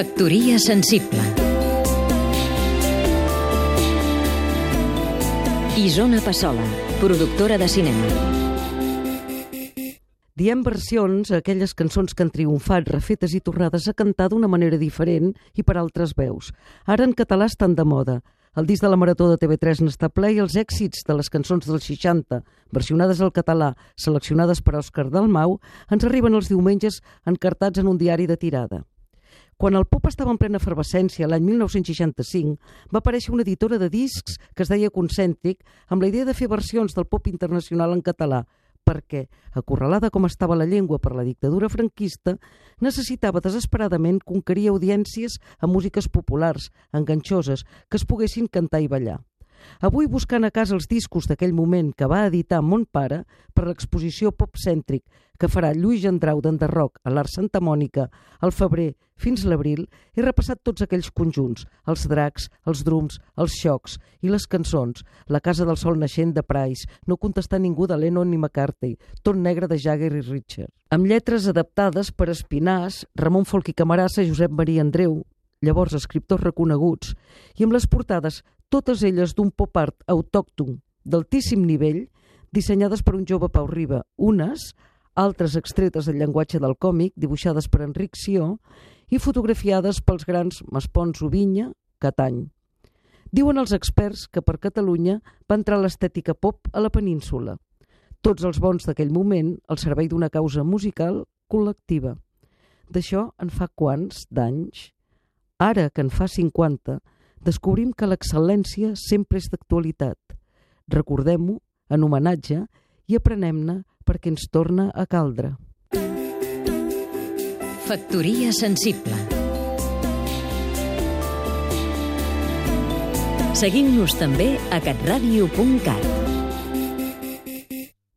Factoria sensible Isona Passola, productora de cinema Diem versions a aquelles cançons que han triomfat, refetes i tornades a cantar d'una manera diferent i per altres veus. Ara en català estan de moda. El disc de la Marató de TV3 n'està ple i els èxits de les cançons dels 60, versionades al català, seleccionades per Òscar Dalmau, ens arriben els diumenges encartats en un diari de tirada. Quan el pop estava en plena efervescència, l'any 1965, va aparèixer una editora de discs que es deia Concèntric amb la idea de fer versions del pop internacional en català, perquè, acorralada com estava la llengua per la dictadura franquista, necessitava desesperadament conquerir audiències a músiques populars, enganxoses, que es poguessin cantar i ballar. Avui buscant a casa els discos d'aquell moment que va editar Mon Pare per l'exposició Pop-Cèntric que farà Lluís Gendrau d'Enderroc a l'Art Santa Mònica al febrer fins l'abril, he repassat tots aquells conjunts, els dracs, els drums, els xocs i les cançons, La casa del sol naixent de Price, No contestar ningú de Lennon ni McCarthy, Tot negre de Jagger i Richard. Amb lletres adaptades per Espinàs, Ramon Folk i Camarassa, Josep Maria Andreu, llavors escriptors reconeguts, i amb les portades totes elles d'un pop art autòcton d'altíssim nivell, dissenyades per un jove Pau Riba, unes, altres extretes del llenguatge del còmic, dibuixades per Enric Sió, i fotografiades pels grans Maspons Ubinya, Catany. Diuen els experts que per Catalunya va entrar l'estètica pop a la península. Tots els bons d'aquell moment al servei d'una causa musical col·lectiva. D'això en fa quants d'anys? Ara que en fa 50, descobrim que l'excel·lència sempre és d'actualitat. Recordem-ho en homenatge i aprenem-ne perquè ens torna a caldre. Factoria sensible Seguim-nos també a catradio.cat